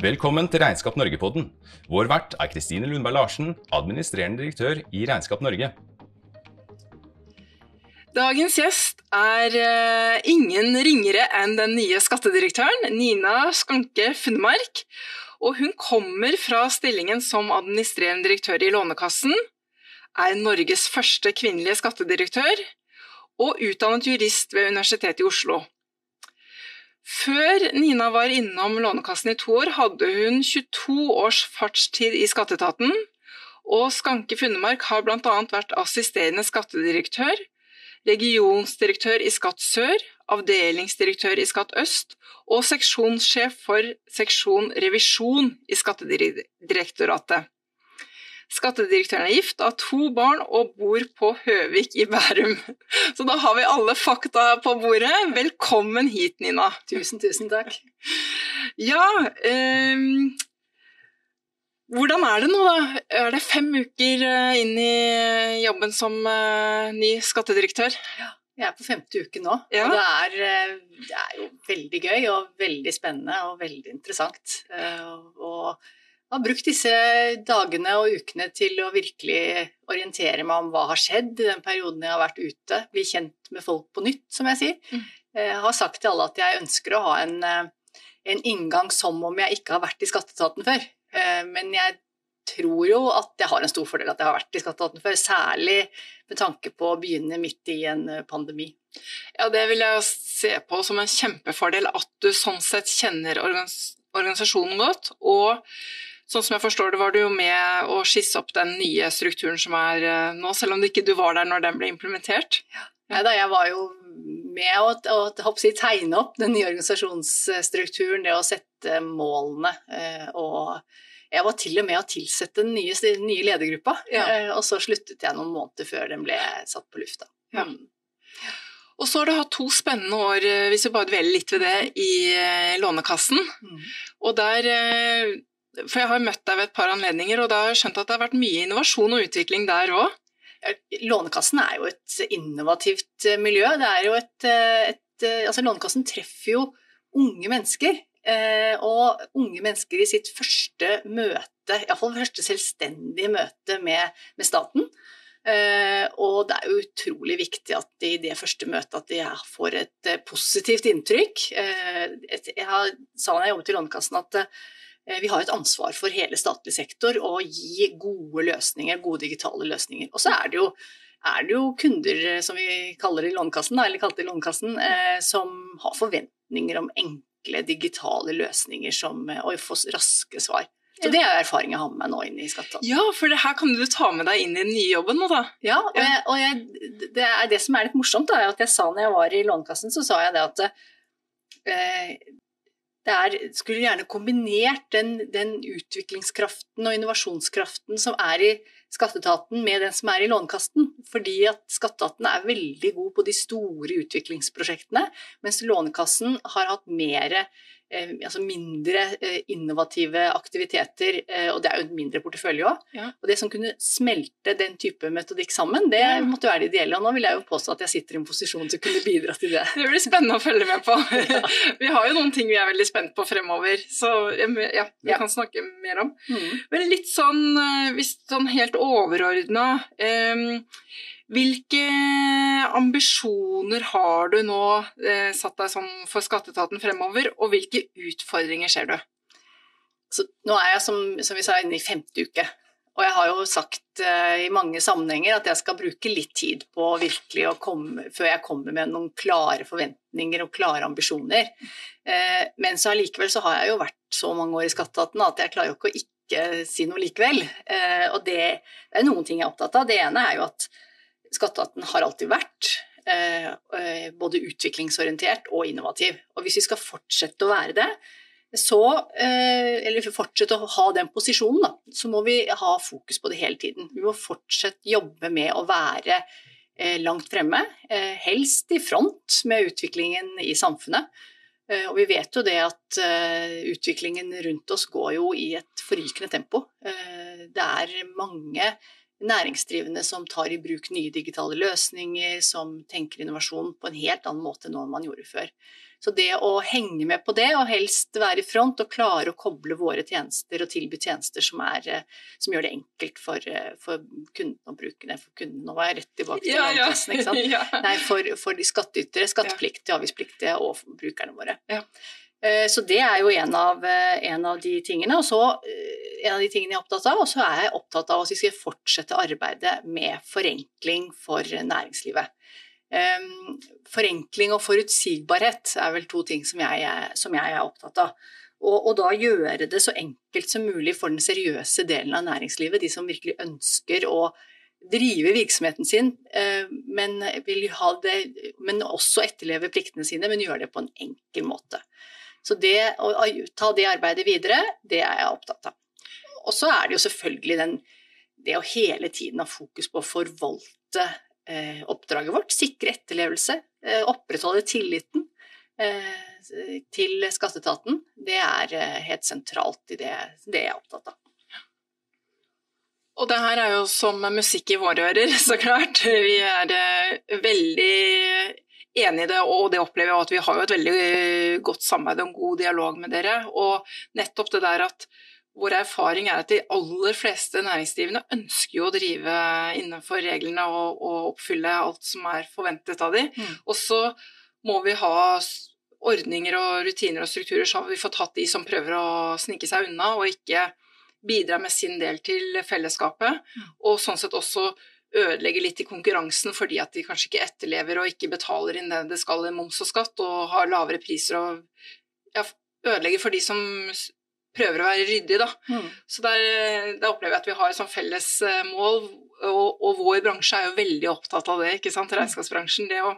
Velkommen til Regnskap Norge-podden. Vår vert er Kristine Lundberg Larsen, administrerende direktør i Regnskap Norge. Dagens gjest er uh, ingen ringere enn den nye skattedirektøren, Nina Skanke Funnemark. Og hun kommer fra stillingen som administrerende direktør i Lånekassen, er Norges første kvinnelige skattedirektør og utdannet jurist ved Universitetet i Oslo. Før Nina var innom Lånekassen i to år, hadde hun 22 års fartstid i skatteetaten, og Skanke Funnemark har bl.a. vært assisterende skattedirektør, regionsdirektør i Skatt sør, avdelingsdirektør i Skatt øst og seksjonssjef for seksjon revisjon i Skattedirektoratet. Skattedirektøren er gift, har to barn og bor på Høvik i Bærum. Så da har vi alle fakta på bordet. Velkommen hit, Nina. Tusen, tusen takk. Ja, um hvordan er det nå, da? Er det fem uker eh, inn i jobben som eh, ny skattedirektør? Ja. Jeg er på femte uke nå, ja. og det er, eh, det er, jo veldig gøy og veldig spennende og veldig interessant. Og har brukt disse dagene og ukene til å virkelig orientere meg om hva har skjedd i den perioden jeg har vært ute. Bli kjent med folk på nytt, som jeg sier. Mm. Jeg har sagt til alle at jeg ønsker å ha en, eh, en inngang som om jeg ikke har vært i skatteetaten før. Eh, men jeg tror jo at jeg har en stor fordel at jeg har vært i skatteetaten før, særlig med tanke på å begynne midt i en eh, pandemi. Ja, det vil jeg se på som en kjempefordel, at du sånn sett kjenner organisasjonen godt. og Sånn som jeg forstår det, var du jo med å skisse opp den nye strukturen som er eh, nå, selv om ikke du var der når den ble implementert? Ja. ja da, jeg var jo med å, å, å tegne opp den nye organisasjonsstrukturen, det å sette målene. Eh, og jeg var til og med å tilsette den nye, nye ledergruppa, ja. Eh, og så sluttet jeg noen måneder før den ble satt på lufta. Ja. Mm. Og så har du hatt to spennende år, hvis vi bare dveler litt ved det, i Lånekassen. Mm. Og der for jeg har møtt deg ved et par anledninger, og da har jeg skjønt at det har vært mye innovasjon og utvikling der òg. Lånekassen er jo et innovativt eh, miljø. Et, eh, et eh, altså Lånekassen treffer jo unge mennesker. Og unge mennesker i sitt første møte, iallfall første selvstendige møte med, med staten. og det er jo utrolig viktig at de, i det første møtet at de får et positivt inntrykk. jeg sa da jeg jobbet i Lånekassen at Eh, vi har et ansvar for hele statlig sektor å gi gode løsninger, gode digitale løsninger. Og så er det jo, er det jo kunder, eh, som vi kaller det i Lånekassen, eller kalte i Lånekassen, eh, som har forventninger om enkle digitale løsninger som, og få raske svar. Så Det er erfaring jeg har med meg nå inn i skatteetaten. Ja, for det her kan du ta med deg inn i den nye jobben nå, da. Ja, og, jeg, og jeg, det, er det som er litt morsomt, da, er at jeg sa når jeg var i Lånekassen, så sa jeg det at eh, det er, skulle gjerne kombinert den, den, utviklingskraften og innovasjonskraften som er i skatteetaten med den som er i Lånekassen. Fordi at skatteetaten er veldig god på de store utviklingsprosjektene, mens Lånekassen har hatt mer altså mindre eh, innovative aktiviteter, eh, og det er jo en mindre portefølje òg. Ja. Og det som kunne smelte den type metodikk sammen, det ja. måtte være det ideelle. Og nå vil jeg jo påstå at jeg sitter i en posisjon som kunne bidra til det. Det blir spennende å følge med på. Ja. vi har jo noen ting vi er veldig spent på fremover, så ja, vi kan snakke mer om. Mm. Men litt sånn, hvis sånn helt overordna um, hvilke ambisjoner har du nå eh, satt deg som for skatteetaten fremover, og hvilke utfordringer ser du? Så nå er jeg, som, som, vi sa, inne i femte uke. Og jeg har jo sagt eh, i mange sammenhenger at jeg skal bruke litt tid på virkelig å komme, før jeg kommer med noen klare forventninger og klare ambisjoner. Eh, men så allikevel så har jeg jo vært så mange år i skatteetaten at jeg klarer jo ikke å ikke si noe likevel. Eh, og det, det er noen ting jeg er opptatt av. Det ene er jo at Skatteetaten har alltid vært eh, eh, både utviklingsorientert og innovativ. Og hvis vi skal fortsette å være det, så, eh, eller fortsette å ha den posisjonen, da, så må vi ha fokus på det hele tiden. Vi må fortsette jobbe med å være langt fremme, helst i front med utviklingen i samfunnet. Og vi vet jo det at utviklingen rundt oss går jo i et forrykende tempo. Det er mange næringsdrivende som tar i bruk nye digitale løsninger, som tenker innovasjon på en helt annen måte nå enn man gjorde før. Så det å henge med på det, og helst være i front og klare å koble våre tjenester og tilby tjenester som, er, eh, som gjør det enkelt for, eh, for kundene og brukerne For kundene, nå var jeg rett tilbake til Ja, landkassen, ikke sant? Ja. Nei, for, for de skatteytere, skattepliktige, avgiftspliktige og brukerne våre. Ja. Eh, Så det er jo en av, eh, en av de tingene. Og så eh, en av de tingene jeg er opptatt av, og så er jeg opptatt av at vi skal fortsette arbeidet med forenkling for næringslivet. Forenkling og forutsigbarhet er vel to ting som jeg, er- som jeg er opptatt av. Og, og da gjøre det så enkelt som mulig for den seriøse delen av næringslivet, de som virkelig ønsker å drive virksomheten sin, men, det, men også etterleve pliktene sine, men gjøre det på en enkel måte. Så det å ta det arbeidet videre, det er jeg opptatt av. Og så er det jo selvfølgelig den, det å hele tiden ha fokus på å forvalte eh, oppdraget vårt, sikre etterlevelse, eh, opprettholde tilliten eh, til skatteetaten. Det er eh, helt sentralt i det, det jeg er opptatt av. Og det her er jo som musikk i våre ører, så klart. Vi er eh, veldig enig i det, og det opplever jeg at vi har jo et veldig eh, godt samarbeid og en god dialog med dere. Og nettopp det der at vår erfaring er at de aller fleste næringsdrivende ønsker jo å drive innenfor reglene og, og oppfylle alt som er forventet av dem. Mm. Og så må vi ha ordninger og rutiner og strukturer, så har vi fått hatt de som prøver å snike seg unna og ikke bidra med sin del til fellesskapet. Og sånn sett også ødelegge litt i konkurransen fordi at de kanskje ikke etterlever og ikke betaler inn det det skal i moms og skatt, og har lavere priser og ja, ødelegger for de som prøver å være ryddige, da. Mm. Så der, der opplever jeg at vi har et sånn felles eh, mål, og, og vår bransje er jo veldig opptatt av det, ikke sant, regnskapsbransjen. Det å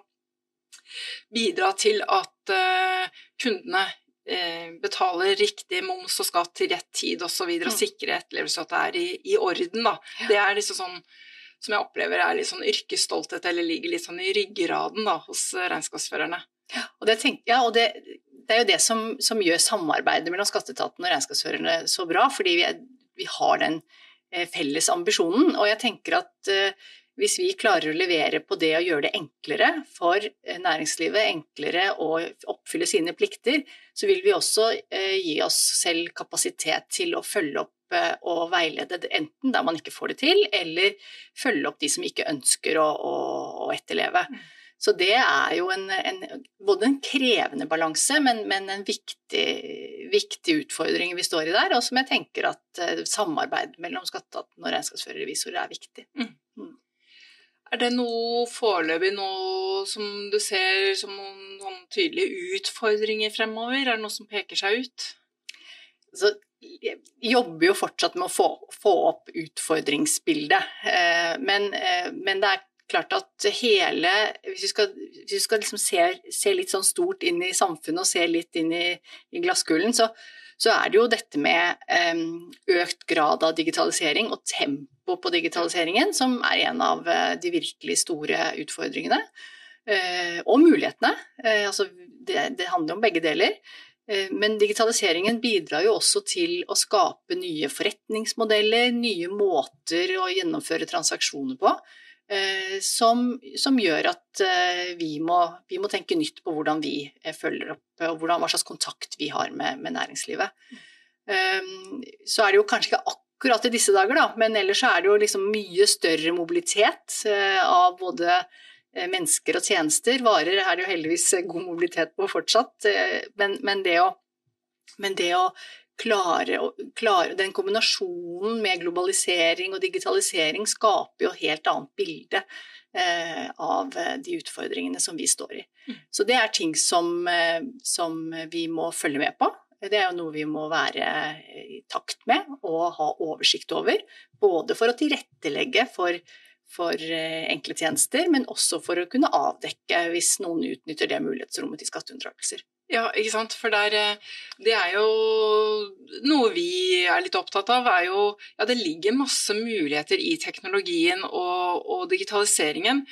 bidra til at uh, kundene uh, betaler riktig moms og skatt til rett tid osv., og, så videre, og Mm. sikre etterlevelse at det er i, i orden. Da. Det er liksom sånn som jeg opplever er litt sånn yrkesstolthet, eller ligger litt sånn i ryggraden da, hos eh, regnskapsførerne. Og det, tenker, ja, og det, det er jo det som, som gjør samarbeidet mellom skatteetaten og regnskapsførerne så bra, fordi vi, er, vi har den eh, felles ambisjonen. Og jeg tenker at eh, hvis vi klarer å levere på det og gjøre det enklere for eh, næringslivet, enklere å oppfylle sine plikter, så vil vi også eh, gi oss selv kapasitet til å følge opp eh, og veilede, enten der man ikke får det til, eller følge opp de som ikke ønsker å, å, å etterleve. Så det er jo en, en, både en krevende balanse, men, men en viktig, viktig utfordring vi står i der, og som jeg tenker at eh, samarbeid mellom skatteetaten og regnskapsfører og revisor er viktig. Er det noe foreløpig nå som du ser som noen, noen tydelige utfordringer fremover? Er det noe som peker seg ut? Så jobber jo fortsatt med å få, få opp utfordringsbildet, eh, men, eh, men det er klart at hele Hvis vi skal, hvis vi skal liksom se, se litt sånn stort inn i samfunnet og se litt inn i, i glasskulen, så, så er det jo dette med eh, økt grad av digitalisering og tempo på digitaliseringen som er en av de virkelig store utfordringene. Og mulighetene. Altså det, det handler om begge deler. Eh, Men digitaliseringen bidrar jo også til å skape nye forretningsmodeller, nye måter å gjennomføre transaksjoner på, eh, som, som gjør at eh, vi må, vi må tenke nytt på hvordan vi følger opp, og hvordan, hva slags kontakt vi har med, med næringslivet. Eh, Så er det jo kanskje ikke akkurat i disse dager, da, men ellers er det jo liksom mye større mobilitet av både mennesker og tjenester. Varer er det jo heldigvis eh, god mobilitet på fortsatt, eh, men, men, det, å, men det å klare, å- klare Den kombinasjonen med globalisering og digitalisering skaper jo helt annet bilde eh, av eh, de utfordringene som vi står i. Så det er ting som, eh, som vi må følge med på. Det er jo noe vi må være i takt med og ha oversikt over. Både for å tilrettelegge for, for eh, enkle tjenester, men også for å kunne avdekke hvis noen utnytter det mulighetsrommet til skatteunndragelser. Ja, ikke sant. For der, eh, det er jo noe vi er litt opptatt av, er jo Ja, det ligger masse muligheter i teknologien og, og digitaliseringen.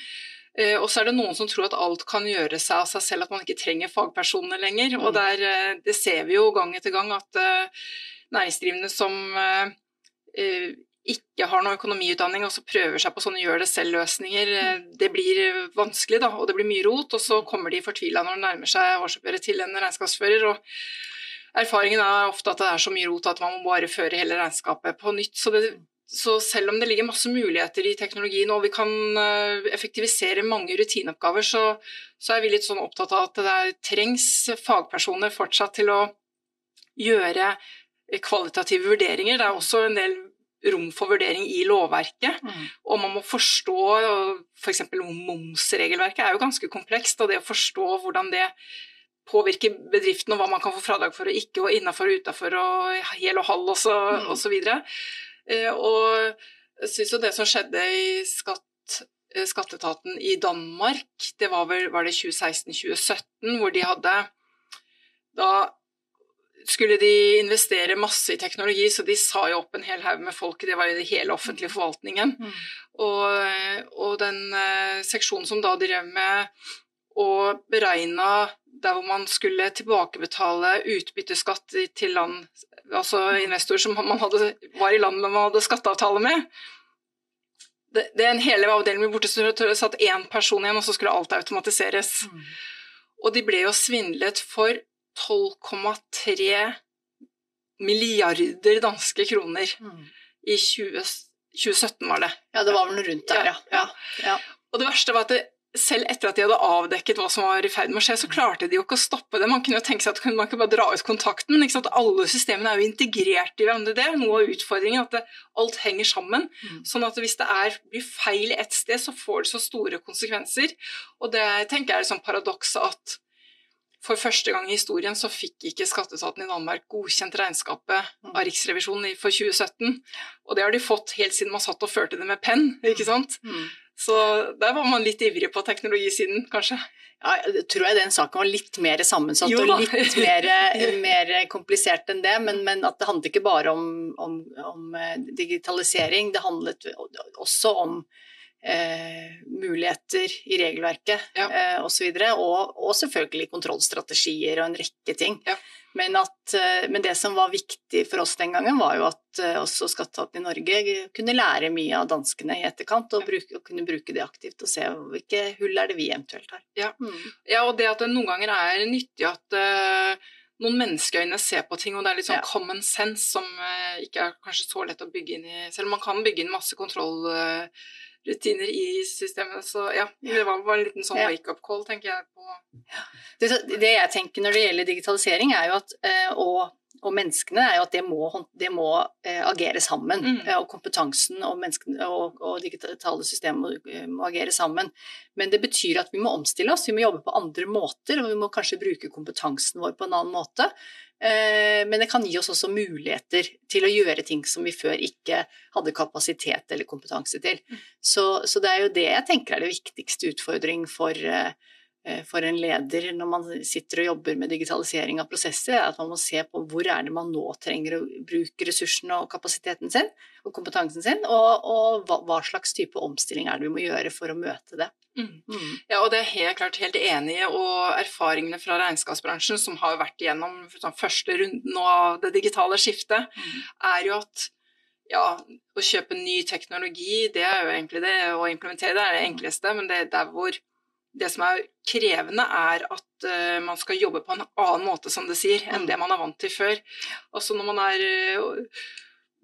Eh, og så er det noen som tror at alt kan gjøre seg av seg selv, at man ikke trenger fagpersoner lenger. Og Mm. der, det ser vi jo gang etter gang at næringsdrivende som ikke har noe økonomiutdanning og så prøver seg på sånne gjør det selv-løsninger, eh, det blir vanskelig, da, og det blir mye rot. Og så kommer de fortvila når det nærmer seg årsoppgjøret til en regnskapsfører. og Erfaringen er ofte at det er så mye rot at man må bare føre hele regnskapet på nytt. Så, det, så selv om det ligger masse muligheter i teknologien og vi kan eh, effektivisere mange rutineoppgaver, så, så er vi litt sånn opptatt av at det trengs fagpersoner fortsatt til å gjøre kvalitative vurderinger. Det er også en del rom for vurdering i lovverket. Mm. Og man må forstå f.eks. For momsregelverket er jo ganske komplekst, og det å forstå hvordan det påvirker bedriften, og hva man kan få fradrag for og ikke, og innafor og utafor, og hel og halv, og så, mm. og. Eh, og jeg syns jo det som skjedde i skatt, eh, skatteetaten i Danmark, det var vel var det 2016-2017, hvor de hadde da skulle de investere masse i teknologi, så de sa jo opp en hel haug med folk. Det var jo hele offentlige forvaltningen. Mm. Og, og, den eh, seksjonen som da drev med å beregne der hvor man skulle tilbakebetale utbytteskatt til land, altså investorer som man hadde, var i land men man hadde skatteavtale med. Det, det er en hele avdelingen borte, så det satt én person igjen, og så skulle alt automatiseres. Mm. Og de ble jo svindlet for 12,3 milliarder danske kroner mm. i 20, 2017, var det. Ja, det var vel noe rundt der, ja. ja. ja. Og det verste var at det, selv etter at de hadde avdekket hva som var i ferd med å skje, så klarte de jo ikke å stoppe det. Man kunne jo tenke seg at man kunne bare dra ut kontakten, men alle systemene er jo integrert i hverandre. Det er noe av utfordringen, at det, alt henger sammen. Mm. Sånn at hvis det er, blir feil ett sted, så får det så store konsekvenser. Og det tenker jeg er et sånt paradoks at for første gang i historien så fikk ikke skatteetaten i Danmark godkjent regnskapet mm. av Riksrevisjonen for 2017. Og det har de fått helt siden man satt og førte det med penn, ikke mm. sant. Mm. Så der var man litt ivrig på teknologisiden, kanskje. Ja, jeg tror jeg den saken var litt mer sammensatt og litt mer, mer, komplisert enn det. Men, men, at det handlet ikke bare om, om, om eh, digitalisering, det handlet også om eh, muligheter i regelverket ja. eh, osv. Og, og, og selvfølgelig kontrollstrategier og en rekke ting. Ja. Men, at, eh, men, det som var viktig for oss den gangen, var jo at eh, også skatteetaten i Norge kunne lære mye av danskene i etterkant, og, bruke, og, kunne bruke det aktivt og se hvilke hull er det vi eventuelt har. Ja, mm. ja og det at det noen ganger er nyttig at eh, noen menneskeøyne ser på ting, og det er litt sånn ja. common sense som uh, ikke er kanskje så lett å bygge inn i Selv om man kan bygge inn masse kontroll. Rutiner i systemet. Så ja, det var bare en liten sånn wake-up call, tenker jeg på. Det, det, jeg tenker når det gjelder digitalisering, er jo at eh, og, og menneskene er jo at det må, det må eh, agere sammen. Mm. Eh, og kompetansen og, og, og digitale systemer må, må, agere sammen. Men det betyr at vi må omstille oss, vi må jobbe på andre måter, og vi må kanskje bruke kompetansen vår på en annen måte. Eh, men det kan gi oss også muligheter til å gjøre ting som vi før ikke hadde kapasitet eller kompetanse til. Mm. Så, så det er jo det jeg tenker er det viktigste utfordring for, eh, Eh, for en leder når man sitter og jobber med digitalisering av prosesser, er at man må se på hvor er det man nå trenger å bruke ressursene og kapasiteten sin og kompetansen sin, og, og hva, hva, slags type omstilling er det vi må gjøre for å møte det. Mm. Mm. Ja, og det er helt klart helt enig i, og erfaringene fra regnskapsbransjen som har vært igjennom sånn, første runden av det digitale skiftet, mm. er jo at ja, å kjøpe ny teknologi, det er jo egentlig det, å implementere det er det enkleste, men det er der hvor det som er krevende, er at uh, man skal jobbe på en annen måte, som det sier, enn det man er vant til før. Altså når man er uh,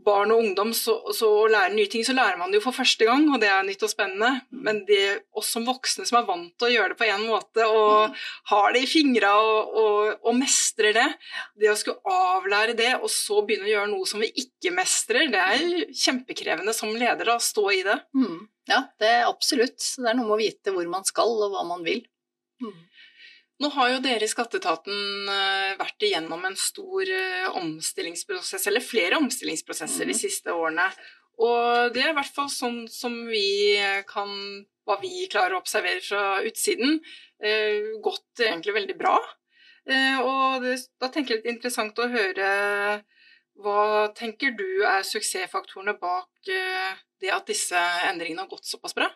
barn og ungdom så, så lærer nye ting, så lærer man det jo for første gang, og det er nytt og spennende. Men det oss som voksne som er vant til å gjøre det på én måte, og har det i fingra og, og, og, mestrer det, det å skulle avlære det, og så begynne å gjøre noe som vi ikke mestrer, det er kjempekrevende som leder å stå i det. Mm. Ja, det er absolutt. Det er noe med å vite hvor man skal, og hva man vil. Mm. Nå har jo dere i Skatteetaten eh, vært igjennom en stor eh, omstillingsprosess, eller flere omstillingsprosesser mm. de siste årene. Og det er i hvert fall sånn som vi kan Hva vi klarer å observere fra utsiden. Eh, gått egentlig veldig bra. Og det, da tenker jeg litt interessant å høre hva tenker du er suksessfaktorene bak det at disse endringene har gått såpass bra?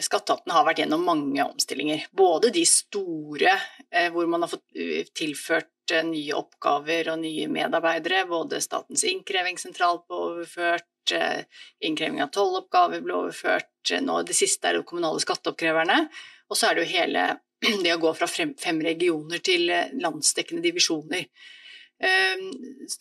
Skatteetaten har vært gjennom mange omstillinger. Både de store, eh, hvor man har fått eh, tilført eh, nye oppgaver og nye medarbeidere. Både Statens innkrevingssentral ble overført, innkreving av tolloppgaver ble overført. Nå det siste er de kommunale skatteoppkreverne. Og så er det jo hele det å gå fra fem regioner til landsdekkende divisjoner. Ehm,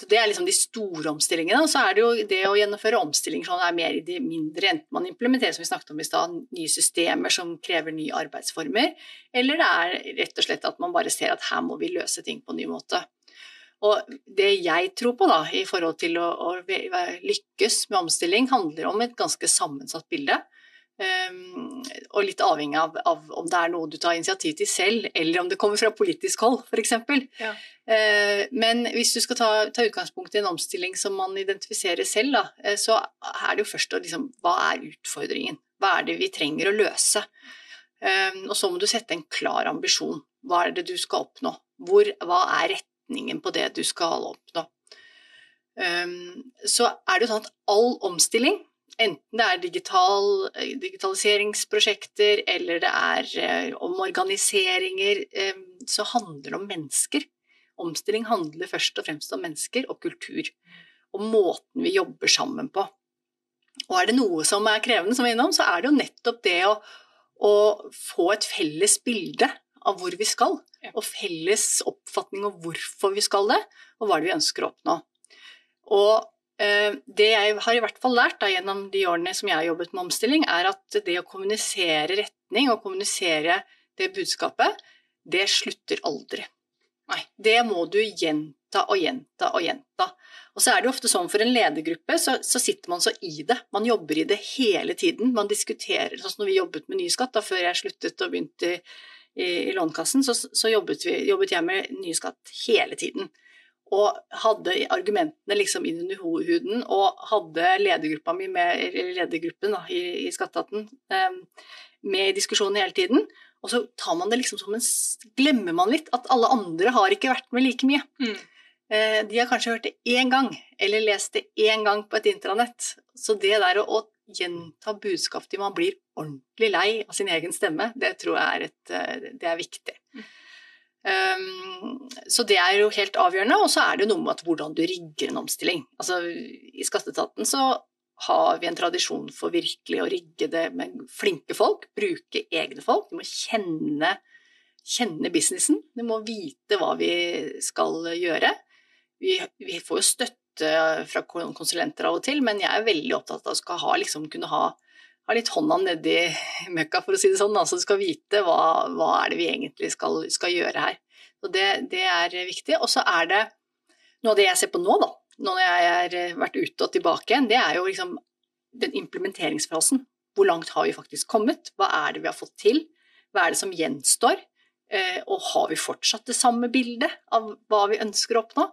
det er liksom de store omstillingene. Og så er det jo det å gjennomføre omstillinger sånn er mer i de mindre, enten man implementerer som vi snakket om i sted, nye systemer som krever nye arbeidsformer, eller det er rett og slett at man bare ser at her må vi løse ting på en ny måte. Og det jeg tror på da, i forhold til å, å lykkes med omstilling, handler om et ganske sammensatt bilde. Um, og litt avhengig av, av, om det er noe du tar initiativ til selv, eller om det kommer fra politisk hold, f.eks. Ja. Uh, men hvis du skal ta, ta, utgangspunkt i en omstilling som man identifiserer selv, da, uh, så er det jo først å liksom Hva er utfordringen? Hva er det vi trenger å løse? Um, og så må du sette en klar ambisjon. Hva er det du skal oppnå? Hvor, hva er retningen på det du skal oppnå? Um, så er det jo sånn at all omstilling Enten det er digital, digitaliseringsprosjekter eller det er eh, omorganiseringer, eh, så handler det om mennesker. Omstilling handler først og fremst om mennesker og kultur. Og måten vi jobber sammen på. Og er det noe som er krevende, som vi er innom, så er det jo nettopp det å, å få et felles bilde av hvor vi skal. Og felles oppfatning av hvorfor vi skal det, og hva det vi ønsker å oppnå. Og Eh, det jeg har i hvert fall lært da, gjennom de årene som jeg har jobbet med omstilling, er at det å kommunisere retning og kommunisere det budskapet, det slutter aldri. Nei, det må du gjenta og gjenta og gjenta. Og så er det ofte sånn for en ledergruppe, så, så, sitter man så i det. Man jobber i det hele tiden. Man diskuterer, sånn som når vi jobbet med Nyskatt, da før jeg sluttet og begynte i, i Lånekassen, så, så jobbet, vi, jobbet, jeg med Nyskatt hele tiden og hadde argumentene liksom inn under huden, og hadde ledergruppa mi med, eller ledergruppen da, i, i Skatteetaten eh, med i diskusjonen hele tiden. Og så tar man det liksom som en Glemmer man litt at alle andre har ikke vært med like mye. Mm. Eh, de har kanskje hørt det én gang, eller lest det én gang på et intranett. Så det der å, å gjenta budskap til man blir ordentlig lei av sin egen stemme, det tror jeg er, et, eh, det er viktig. Mm. Um, så det er jo helt avgjørende. Og så er det jo noe med hvordan du rigger en omstilling. Altså, I skatteetaten så har vi en tradisjon for virkelig å rigge det med flinke folk. Bruke egne folk. De må kjenne, kjenne businessen. De må vite hva vi skal gjøre. Vi, vi får jo støtte fra konsulenter av og til, men jeg er veldig opptatt av å liksom, kunne ha ha litt hånda nedi møkka, for å si det sånn. Altså, du skal vite hva, hva er det vi egentlig skal, skal gjøre her. Så det, det er viktig. Og så er det noe av det jeg ser på nå, da, når jeg har vært ute og tilbake igjen, det er jo liksom den implementeringsfasen. Hvor langt har vi faktisk kommet? Hva er det vi har fått til? Hva er det som gjenstår? Eh, og har vi fortsatt det samme bildet av hva vi ønsker å oppnå?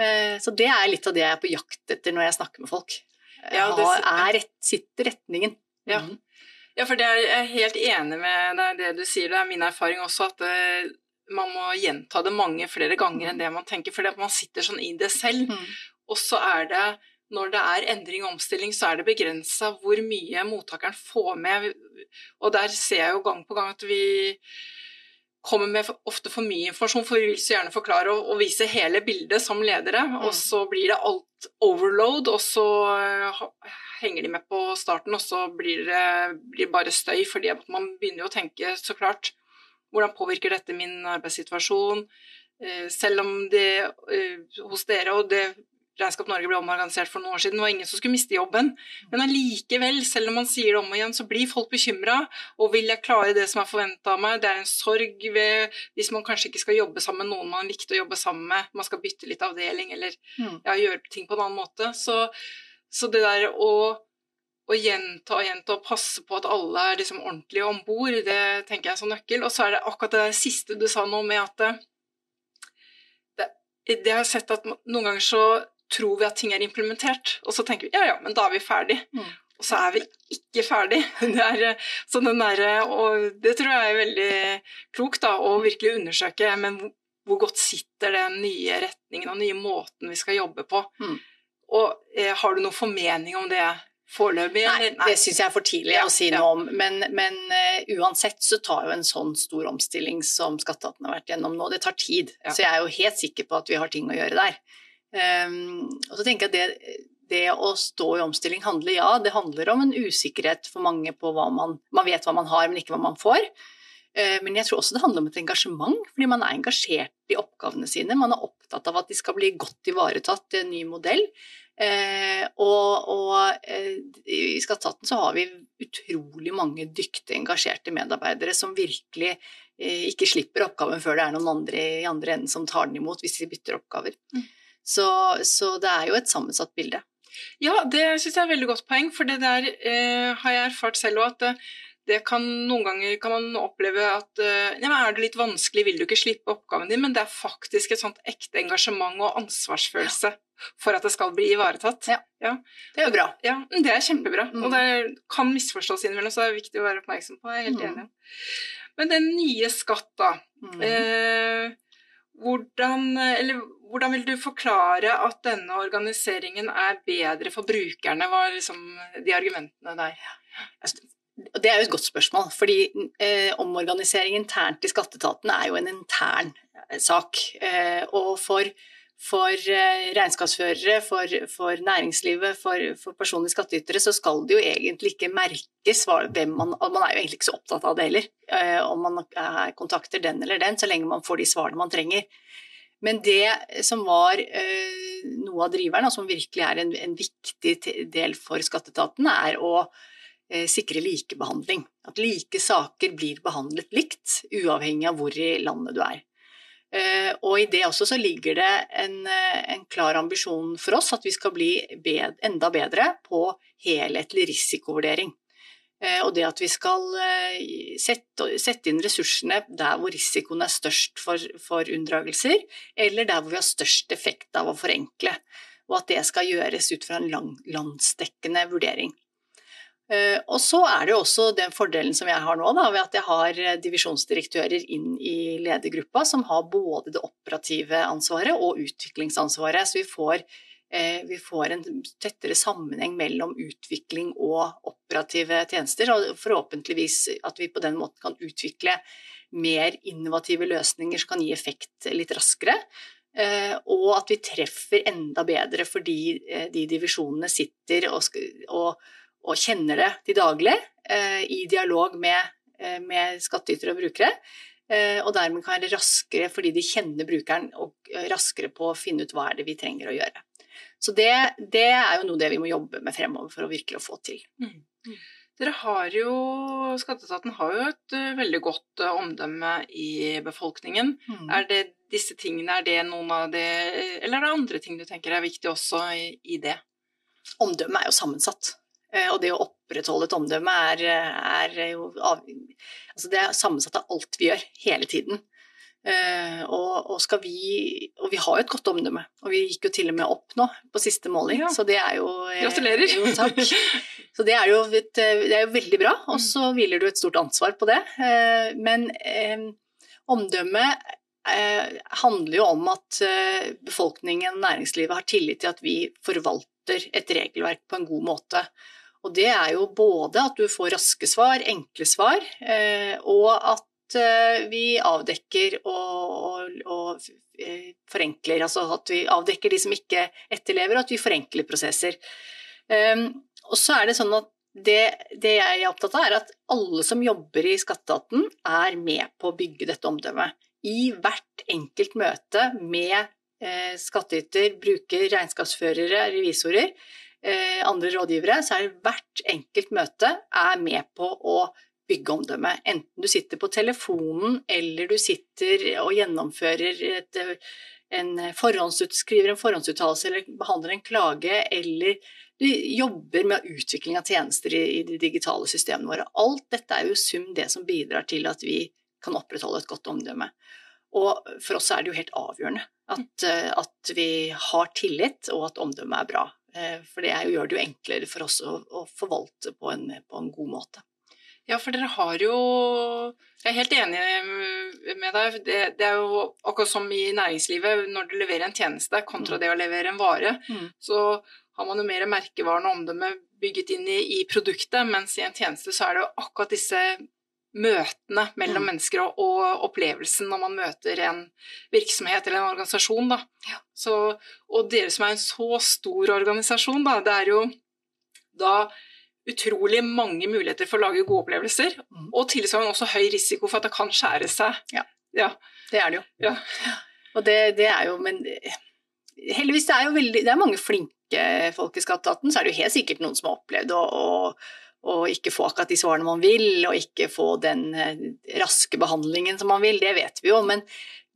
Eh, så det er litt av det jeg er på jakt etter når jeg snakker med folk. Ja, det, er, sitter retningen? Ja. Mm. ja, for er, jeg er helt enig med deg det du sier. Det er min erfaring også at det, eh, man må gjenta det mange flere ganger enn det man tenker, fordi man sitter sånn i det selv. Mm. Og så er det når det er endring og omstilling, så er det begrensa hvor mye mottakeren får med. Og der ser jeg jo gang på gang at vi kommer med ofte for mye informasjon, for vi vil så gjerne forklare og, og vise hele bildet som ledere. Mm. Og så blir det alt overload, og så uh, henger de med på starten, og så blir det blir bare støy, fordi man begynner jo å tenke så klart hvordan påvirker dette min arbeidssituasjon? Uh, selv om det uh, hos dere, og det Regnskap Norge ble omorganisert for noen år siden, det var ingen som skulle miste jobben. Men allikevel, selv om man sier det om og igjen, så blir folk bekymra. Og vil jeg klare det som er forventa av meg? Det er en sorg ved hvis man kanskje ikke skal jobbe sammen med noen man likte å jobbe sammen med. Man skal bytte litt avdeling eller mm. ja, gjøre ting på en annen måte. Så, så det der å å gjenta og gjenta og passe på at alle er liksom ordentlige om bord, det tenker jeg er så nøkkel. Og så er det akkurat det siste du sa nå med at det, det, jeg sett at noen ganger så tror vi at ting er implementert, og så tenker vi ja, ja, men da er vi ferdig. Mm. Og så er vi ikke ferdig. Det er, så den der, og det tror jeg er veldig klokt, da, å virkelig undersøke. Men hvor godt sitter den nye retningen og den nye måten vi skal jobbe på? Mm. Og eh, har du noen formening om det foreløpig? Nei, nei, det syns jeg er for tidlig Ja, å si noe om. Men, men uh, uansett så tar jo en sånn stor omstilling som Skatteetaten har vært gjennom nå, det tar tid. Ja. Så jeg er jo helt sikker på at vi har ting å gjøre der. Um, og så tenker jeg at det, det å stå i omstilling handler, ja, det handler om en usikkerhet for mange på hva man Man vet hva man har, men ikke hva man får. Eh, Men jeg tror også det handler om et engasjement, fordi man er engasjert i oppgavene sine. Man er opptatt av at de skal bli godt ivaretatt i en ny modell. Eh, og, og eh, i Skatteetaten så har vi utrolig mange dyktige, engasjerte medarbeidere som virkelig ikke slipper oppgaven før det er noen andre i andre enden som tar den imot hvis de bytter oppgaver. Mm. Så, så det er jo et sammensatt bilde. Ja, det syns jeg er et veldig godt poeng, for det der eh, har jeg erfart selv òg at det, det kan noen ganger kan man oppleve at eh, ja, men er det litt vanskelig, vil du ikke slippe oppgaven din, men det er faktisk et sånt ekte engasjement og ansvarsfølelse for at det skal bli ivaretatt. Ja. Det er jo bra. Ja, det er kjempebra. Mm. Og det kan misforstås innimellom, så det er viktig å være oppmerksom på. Jeg er helt Mm. enig. Men den nye skatt, da. Mm. Eh, hvordan, eller, hvordan vil du forklare at denne organiseringen er bedre for brukerne? Hva er liksom de argumentene der? Det er jo et godt spørsmål, fordi eh, omorganisering internt i skatteetaten er jo en intern eh, sak. Eh, og for, for eh, regnskapsførere, for, for næringslivet, for, for personlige skattytere, så skal det jo egentlig ikke merkes hvem man Man er jo egentlig ikke så opptatt av det heller, eh, om man kontakter den eller den, så lenge man får de svarene man trenger. Men det som var eh, noe av driveren, og som virkelig er en, en viktig del for skatteetaten, er å sikre likebehandling. At like saker blir behandlet likt, uavhengig av hvor i landet du er. Eh, og i det også så ligger det en, eh, en klar ambisjon for oss at vi skal bli bed, enda bedre på helhetlig risikovurdering. Eh, og det at vi skal sette, sette inn ressursene der hvor risikoen er størst for, for unndragelser, eller der hvor vi har størst effekt av å forenkle. Og at det skal gjøres ut fra en lang, landsdekkende vurdering. Eh, Og så er det jo også den fordelen som jeg har nå, da, ved at jeg har eh, divisjonsdirektører inn i ledergruppa som har både det operative ansvaret og utviklingsansvaret. Så vi får, eh, vi får en tettere sammenheng mellom utvikling og operative tjenester, og forhåpentligvis at vi på den måten kan utvikle mer innovative løsninger som kan gi effekt litt raskere. Og at vi treffer enda bedre fordi de divisjonene sitter og, og, og kjenner det til daglig eh, i dialog med, eh, med skattytere og brukere. Eh, og dermed kan være raskere, fordi de kjenner brukeren, og raskere på å finne ut hva er det vi trenger å gjøre. Så det, det er jo noe det vi må jobbe med fremover for å virkelig få til. Dere har jo, Skatteetaten har jo et veldig godt omdømme i befolkningen. Mm. Er det disse tingene, er det noen av det Eller er det andre ting du tenker er viktig også i, i det? Omdømmet er jo sammensatt. Eh, Og det å opprettholde et omdømme er, er jo av, altså det er sammensatt av alt vi gjør, hele tiden. Eh, og, og, skal vi, og vi har jo et godt omdømme, og vi gikk jo til og med opp nå på siste måling, Ja. så det er jo eh, Gratulerer! Jo, takk. Så det er jo, et, det er jo veldig bra, og så hviler du et stort ansvar på det. Men omdømme handler jo om at befolkningen befolkningen, næringslivet, har tillit til at vi forvalter et regelverk på en god måte. Og det er jo både at du får raske svar, enkle svar, eh, og at eh, vi avdekker og, og, og eh, forenkler. Altså at vi avdekker de som ikke etterlever, og at vi forenkler prosesser. Og så er det sånn at det, det jeg er opptatt av, er at alle som jobber i Skatteetaten, er med på å bygge dette omdømmet. I hvert enkelt møte med eh, skattyter, bruker, regnskapsførere, revisorer, andre rådgivere, så er hvert enkelt møte er med på å bygge omdømme. Enten du sitter på telefonen, eller du sitter og gjennomfører et, eh, en forhåndsutskriver en forhåndsuttalelse eller behandler en klage, eller du jobber med utvikling av tjenester i, i de digitale systemene våre. Alt dette er jo sum det som bidrar til at vi kan opprettholde et godt omdømme. Og for oss er det jo helt avgjørende at, eh, at vi har tillit, og at omdømmet er bra. Eh, For det gjør det jo enklere for oss å, å forvalte på en, på en god måte. Ja, for dere har jo Jeg er helt enig med deg. Det, det er jo akkurat som i næringslivet, når du leverer en tjeneste kontra Mm. det å levere en vare, Mm. så har man jo mer merkevaren og omdømme bygget inn i, i produktet, mens i en tjeneste så er det jo akkurat disse møtene mellom Mm. mennesker og, og opplevelsen når man møter en virksomhet eller en organisasjon. Da. Så, og dere som er en så stor organisasjon, da, det er jo da utrolig mange muligheter for å lage gode opplevelser, Mm. og tilsvarende også høy risiko for at det kan skjære seg. Ja. ja. Det er det jo. Ja. Og det, det er jo, men heldigvis det er jo veldig, det er mange flinke folk i Skatteetaten, så er det jo helt sikkert noen som har opplevd å, å ikke få akkurat de svarene man vil, og ikke få den eh, raske behandlingen som man vil, det vet vi jo. Men,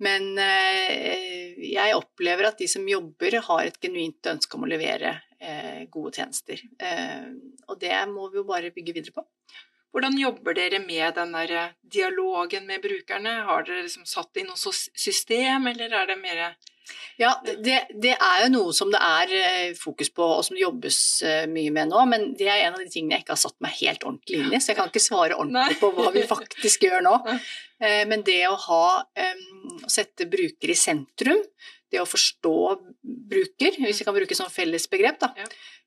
men eh, jeg opplever at de som jobber har et genuint ønske om å levere eh, gode tjenester. Og det må vi jo bare bygge videre på. Hvordan jobber dere med den dialogen med brukerne? Har dere liksom satt i noe system, eller er det mer Ja, det, det er jo noe som det er eh, fokus på, og som det jobbes eh, mye med nå, men det er en av de tingene jeg ikke har satt meg helt ordentlig inn i, så jeg kan ikke svare ordentlig på hva vi faktisk gjør nå. Eh, Men det å ha, å sette bruker i sentrum, det å forstå bruker, hvis vi kan bruke sånn felles begrep, da.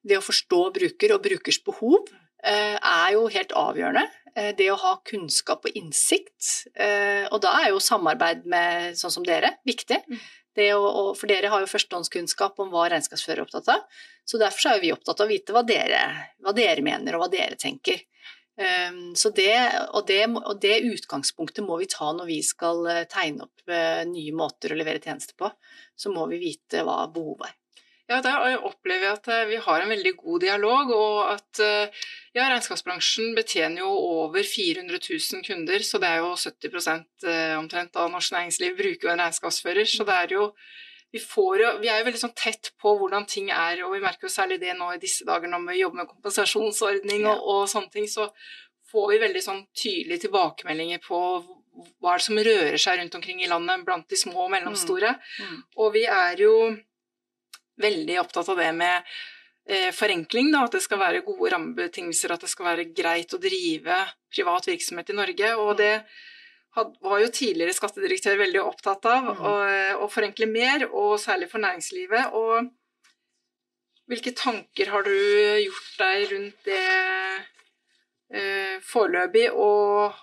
Det å forstå bruker og brukers behov eh, er jo helt avgjørende. Det å ha kunnskap og innsikt, og da er jo samarbeid med sånn som dere viktig. Å, for dere har jo førstehåndskunnskap om hva regnskapsfører er opptatt av. Så derfor er vi opptatt av å vite hva dere, hva dere mener og hva dere tenker. Um, det, og, det, og det utgangspunktet må vi ta når vi skal eh, tegne opp eh, nye måter å levere tjenester på. Så må vi vite hva behovet er. Ja, der opplever jeg at eh, vi har en veldig god dialog, og at eh, ja, regnskapsbransjen betjener jo over 400 000 kunder, så det er jo 70 eh, omtrent av norsk næringsliv bruker jo en regnskapsfører, så det er jo vi, får vi er jo veldig sånn tett på hvordan ting er, og vi merker jo særlig det nå i disse dager når vi jobber med kompensasjonsordning og, og sånne ting, så får vi veldig sånn tydelige tilbakemeldinger på hva er det som rører seg rundt omkring i landet blant de små og mellomstore. Og vi er jo veldig opptatt av det med eh, forenkling, da, at det skal være gode rammebetingelser, at det skal være greit å drive privat virksomhet i Norge. Og det had, var jo tidligere skattedirektør veldig opptatt av, Mm. å, å forenkle mer, og særlig for næringslivet. Og hvilke tanker har du gjort deg rundt det eh, foreløpig, og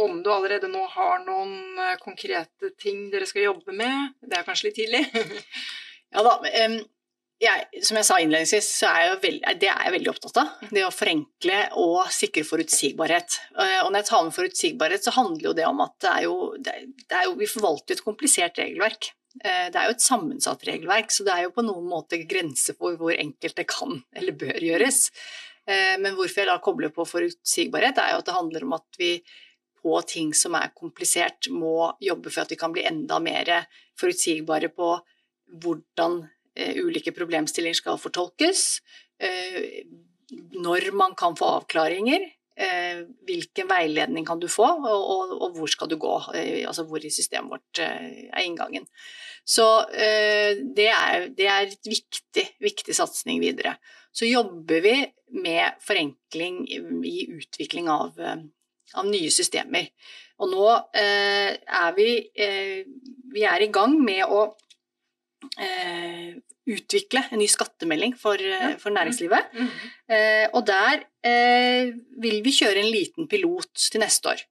om du allerede nå har noen eh, konkrete ting dere skal jobbe med? Det er kanskje litt tidlig? Ja da, Um jeg, som jeg sa innledningsvis, så er jo det er jeg veldig opptatt av. Det å forenkle og sikre forutsigbarhet. Eh, Og når jeg tar med forutsigbarhet, så handler jo det om at det er jo, det jo Vi forvalter et komplisert regelverk. Eh, Det er jo et sammensatt regelverk, så det er jo på noen måte grenser for hvor enkelt det kan eller bør gjøres. Eh, Men hvorfor jeg da kobler på forutsigbarhet, er jo at det handler om at vi på ting som er komplisert, må jobbe for at vi kan bli enda mer forutsigbare på hvordan eh, ulike problemstillinger skal fortolkes, eh, når man kan få avklaringer, eh, hvilken veiledning kan du få, og, hvor skal du gå, altså hvor i systemet vårt er inngangen. Så det, er, det er et viktig, viktig satsing videre. Så jobber vi med forenkling i, utvikling av, av nye systemer. Og nå er vi, vi er i gang med å utvikle en ny skattemelding for, ja. for næringslivet. Eh, og der eh, vil vi kjøre en liten pilot til neste år.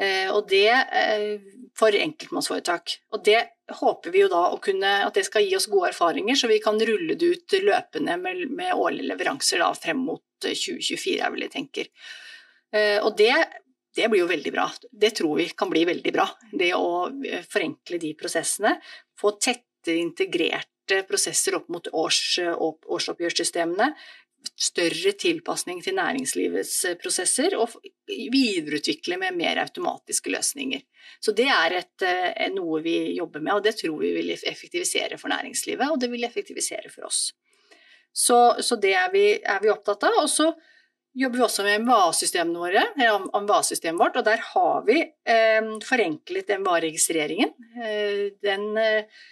Eh, og det eh, for enkeltmannsforetak. Og det håper vi jo da å kunne, at det skal gi oss gode erfaringer, så vi kan rulle det ut løpende med, med årlige leveranser da, frem mot eh, 2024, er vel det jeg tenker. Eh, og det, det blir jo veldig bra. Det tror vi kan bli veldig bra. Det å eh, forenkle de prosessene, få tettere integrerte prosesser opp mot års, årsoppgjørssystemene, større tilpasning til næringslivets eh, prosesser og videreutvikle med mer automatiske løsninger. Så det er et, eh, noe vi jobber med, og det tror vi vil effektivisere for næringslivet, og det vil effektivisere for oss. Så, så det er vi, er vi opptatt av. Og så jobber vi også med MVA-systemene våre, MVA-systemet vårt, og der har vi eh, forenklet MVA-registreringen. Eh, den eh,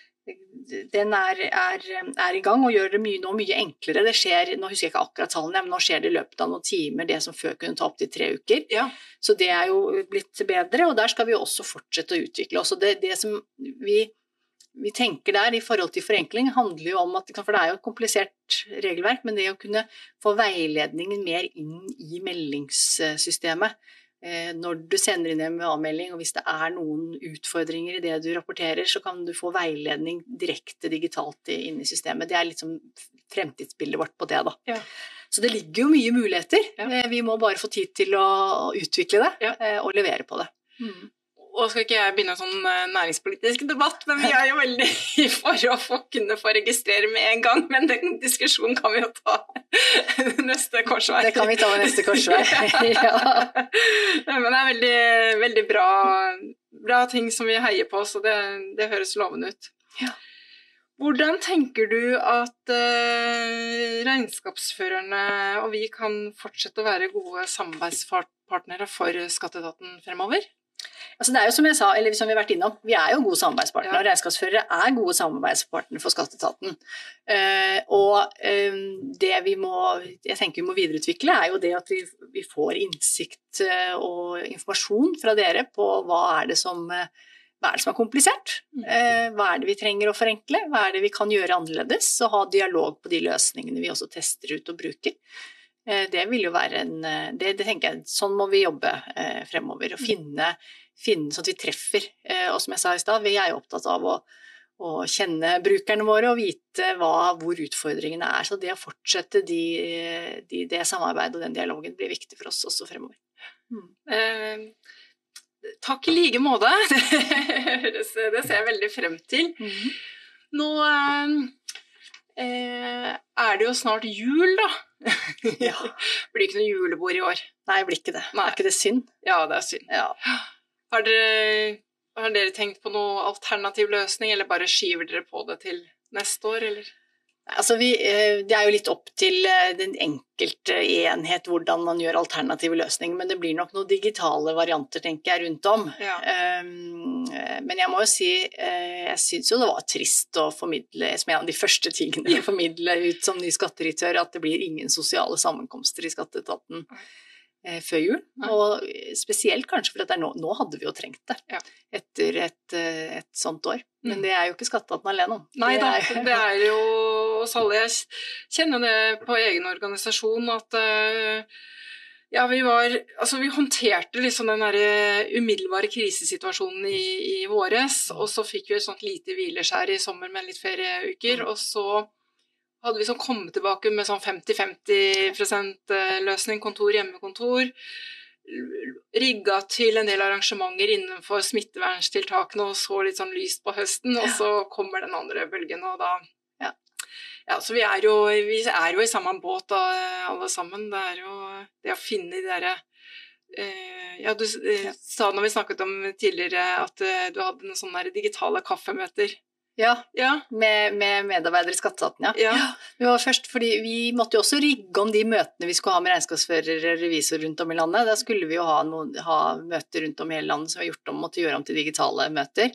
den er, er, er i gang og gjør det mye, nå mye enklere. Det skjer, nå husker jeg ikke akkurat tallene, men nå skjer det i løpet av noen timer, det som før kunne ta opptil tre uker. Ja. Så det er jo blitt bedre, og der skal vi også fortsette å utvikle oss. Det, det som vi, vi tenker der i forhold til forenkling, handler jo om at For det er jo et komplisert regelverk, men det å kunne få veiledningen mer inn i meldingssystemet når du sender inn en MVA-melding, og hvis det er noen utfordringer i det du rapporterer, så kan du få veiledning direkte digitalt inn i systemet. Det er liksom fremtidsbildet vårt på det, da. Ja. Så det ligger jo mye muligheter. Ja. Eh, Vi må bare få tid til å utvikle det Ja. eh, og levere på det. Og skal ikke jeg begynne en sånn eh, næringspolitisk debatt, men vi er jo veldig for å få kunne få registrere med en gang. Men den diskusjonen kan vi jo ta neste korsvei. Det kan vi ta ved neste korsvei. ja. Men det er veldig, veldig bra, bra ting som vi heier på, så det, det høres lovende ut. Ja. Hvordan tenker du at eh, regnskapsførerne og vi kan fortsette å være gode samarbeidspartnere for Skatteetaten fremover? Altså det er jo som jeg sa, eller som vi har vært innom, vi er jo gode samarbeidspartnere. Ja. og Regnskapsførere er gode samarbeidspartnere for Skatteetaten. Uh, og um, det vi må, jeg tenker vi må videreutvikle, er jo det at vi, vi får innsikt uh, og informasjon fra dere på hva er det som, uh, hva er, det som er komplisert. Eh, hva er det vi trenger å forenkle, hva er det vi kan gjøre annerledes, og ha dialog på de løsningene vi også tester ut og bruker. Eh, Det vil jo være en eh, det, det tenker jeg, Sånn må vi jobbe eh, fremover. Og finne, finne sånn at vi treffer. Eh, og som jeg sa i stad, vi er jo opptatt av å, å kjenne brukerne våre og vite hva, hvor utfordringene er. Så det å fortsette de, de, det samarbeidet og den dialogen blir viktig for oss også fremover. Eh, takk i like måte. Det, ser jeg veldig frem til. Nå eh, eh, er det jo snart jul, da. Ja. Blir ikke noe julebord i år. Nei, det blir ikke det. Nei. Er ikke det synd? Ja, det er synd. Ja. Har dere, har dere tenkt på noe alternativ løsning, eller bare skyver dere på det til neste år, eller? Altså vi, eh, det er jo litt opp til eh, den enkelte enhet hvordan man gjør alternative løsninger, men det blir nok noen digitale varianter, tenker jeg, rundt om. Ja. Um, men jeg må jo si, jeg syns jo det var trist å formidle, som en av de første tingene å formidle ut som ny skatteritør, at det blir ingen sosiale sammenkomster i skatteetaten før jul. Og spesielt kanskje for at er nå, nå hadde vi jo trengt det Ja. etter et, et sånt år. Men Mm. det er jo ikke skatteetaten alene om. Nei da, det er jo oss alle. Jeg kjenner det på egen organisasjon at eh, ja, vi var Altså, vi håndterte liksom den derre umiddelbare krisesituasjonen i, i våres, og så fikk vi et sånt lite hvileskjær i sommer med litt ferieuker, og så hadde vi sånn kommet tilbake med sånn 50-50% løsning, kontor, hjemmekontor. Rigga til en del arrangementer innenfor smitteverntiltakene og så litt sånn lyst på høsten, og så kommer den andre bølgen, og da Ja. Så vi er jo, vi er jo i samme båt alle sammen. Det er jo det å finne de derre eh, Ja, du eh, sa når vi snakket om tidligere at eh, du hadde noen sånne digitale kaffemøter. Ja, Ja. med, med medarbeidere i skatteetaten, ja. Ja. Vi var først fordi vi måtte jo også rigge om de møtene vi skulle ha med regnskapsførere og revisor rundt om i landet. Da skulle vi jo ha, noen, ha møter rundt om i hele landet som vi har gjort om, måtte gjøre om til digitale møter.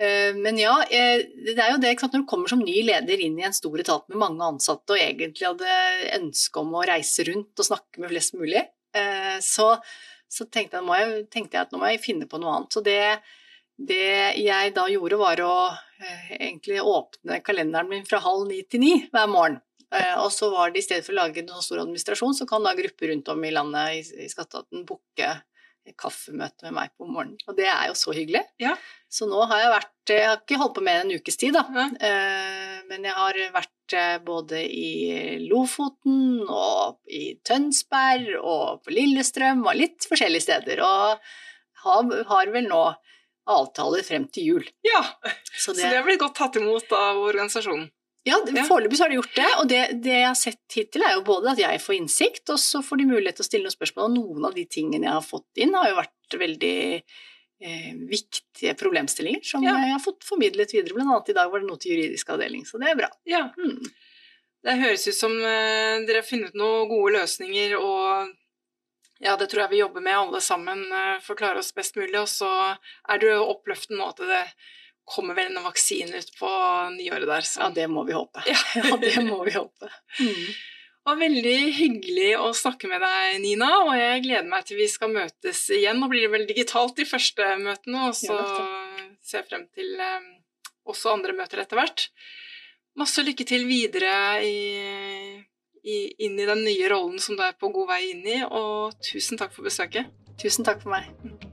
Eh, Men ja, eh, det er jo det sant, når du kommer som ny leder inn i en stor etat med mange ansatte og egentlig hadde ønske om å reise rundt og snakke med flest mulig, eh, så, så tenkte, jeg, jeg, tenkte jeg at nå må jeg finne på noe annet. Så det, det jeg da gjorde var å egentlig åpne kalenderen min fra halv ni til ni hver morgen. Og så var det i stedet for å lage en stor administrasjon, så kan da grupper rundt om i landet i, i Skatteetaten booke kaffemøte med meg på morgenen. Og det er jo så hyggelig. Ja. Så nå har jeg vært Jeg har ikke holdt på med en ukes tid, da. Ja. Eh, men jeg har vært eh, både i Lofoten og i Tønsberg og på Lillestrøm og litt forskjellige steder. Og har, har vel nå avtaler frem til jul. ja. Så Så det blitt godt tatt imot av organisasjonen. Ja, Ja. foreløpig så har de gjort det, og det, det jeg har sett hittil er jo både at jeg får innsikt, og så får de mulighet til å stille noen spørsmål, og noen av de tingene jeg har fått inn har jo vært veldig eh, viktige problemstillinger som Ja. jeg har fått formidlet videre, blant annet i dag var det noe til juridisk avdeling, så det er bra. Ja. Mm. Det høres ut som eh, dere har funnet noen gode løsninger, og ja, det tror jeg vi jobber med alle sammen eh, for å klare oss best mulig. Og så er det jo oppløftende nå at det kommer vel en vaksine ut på nyåret der. Så. Ja, det må vi håpe. Ja. Ja, det må vi håpe. Mm. Det var veldig hyggelig å snakke med deg, Nina, og jeg gleder meg til vi skal møtes igjen. Nå blir det vel digitalt de første møtene, og så ser jeg frem til eh, også andre møter etter hvert. masse lykke til videre i, i, inn i den nye rollen som du er på god vei inn i, og tusen takk for besøket. Tusen takk for meg.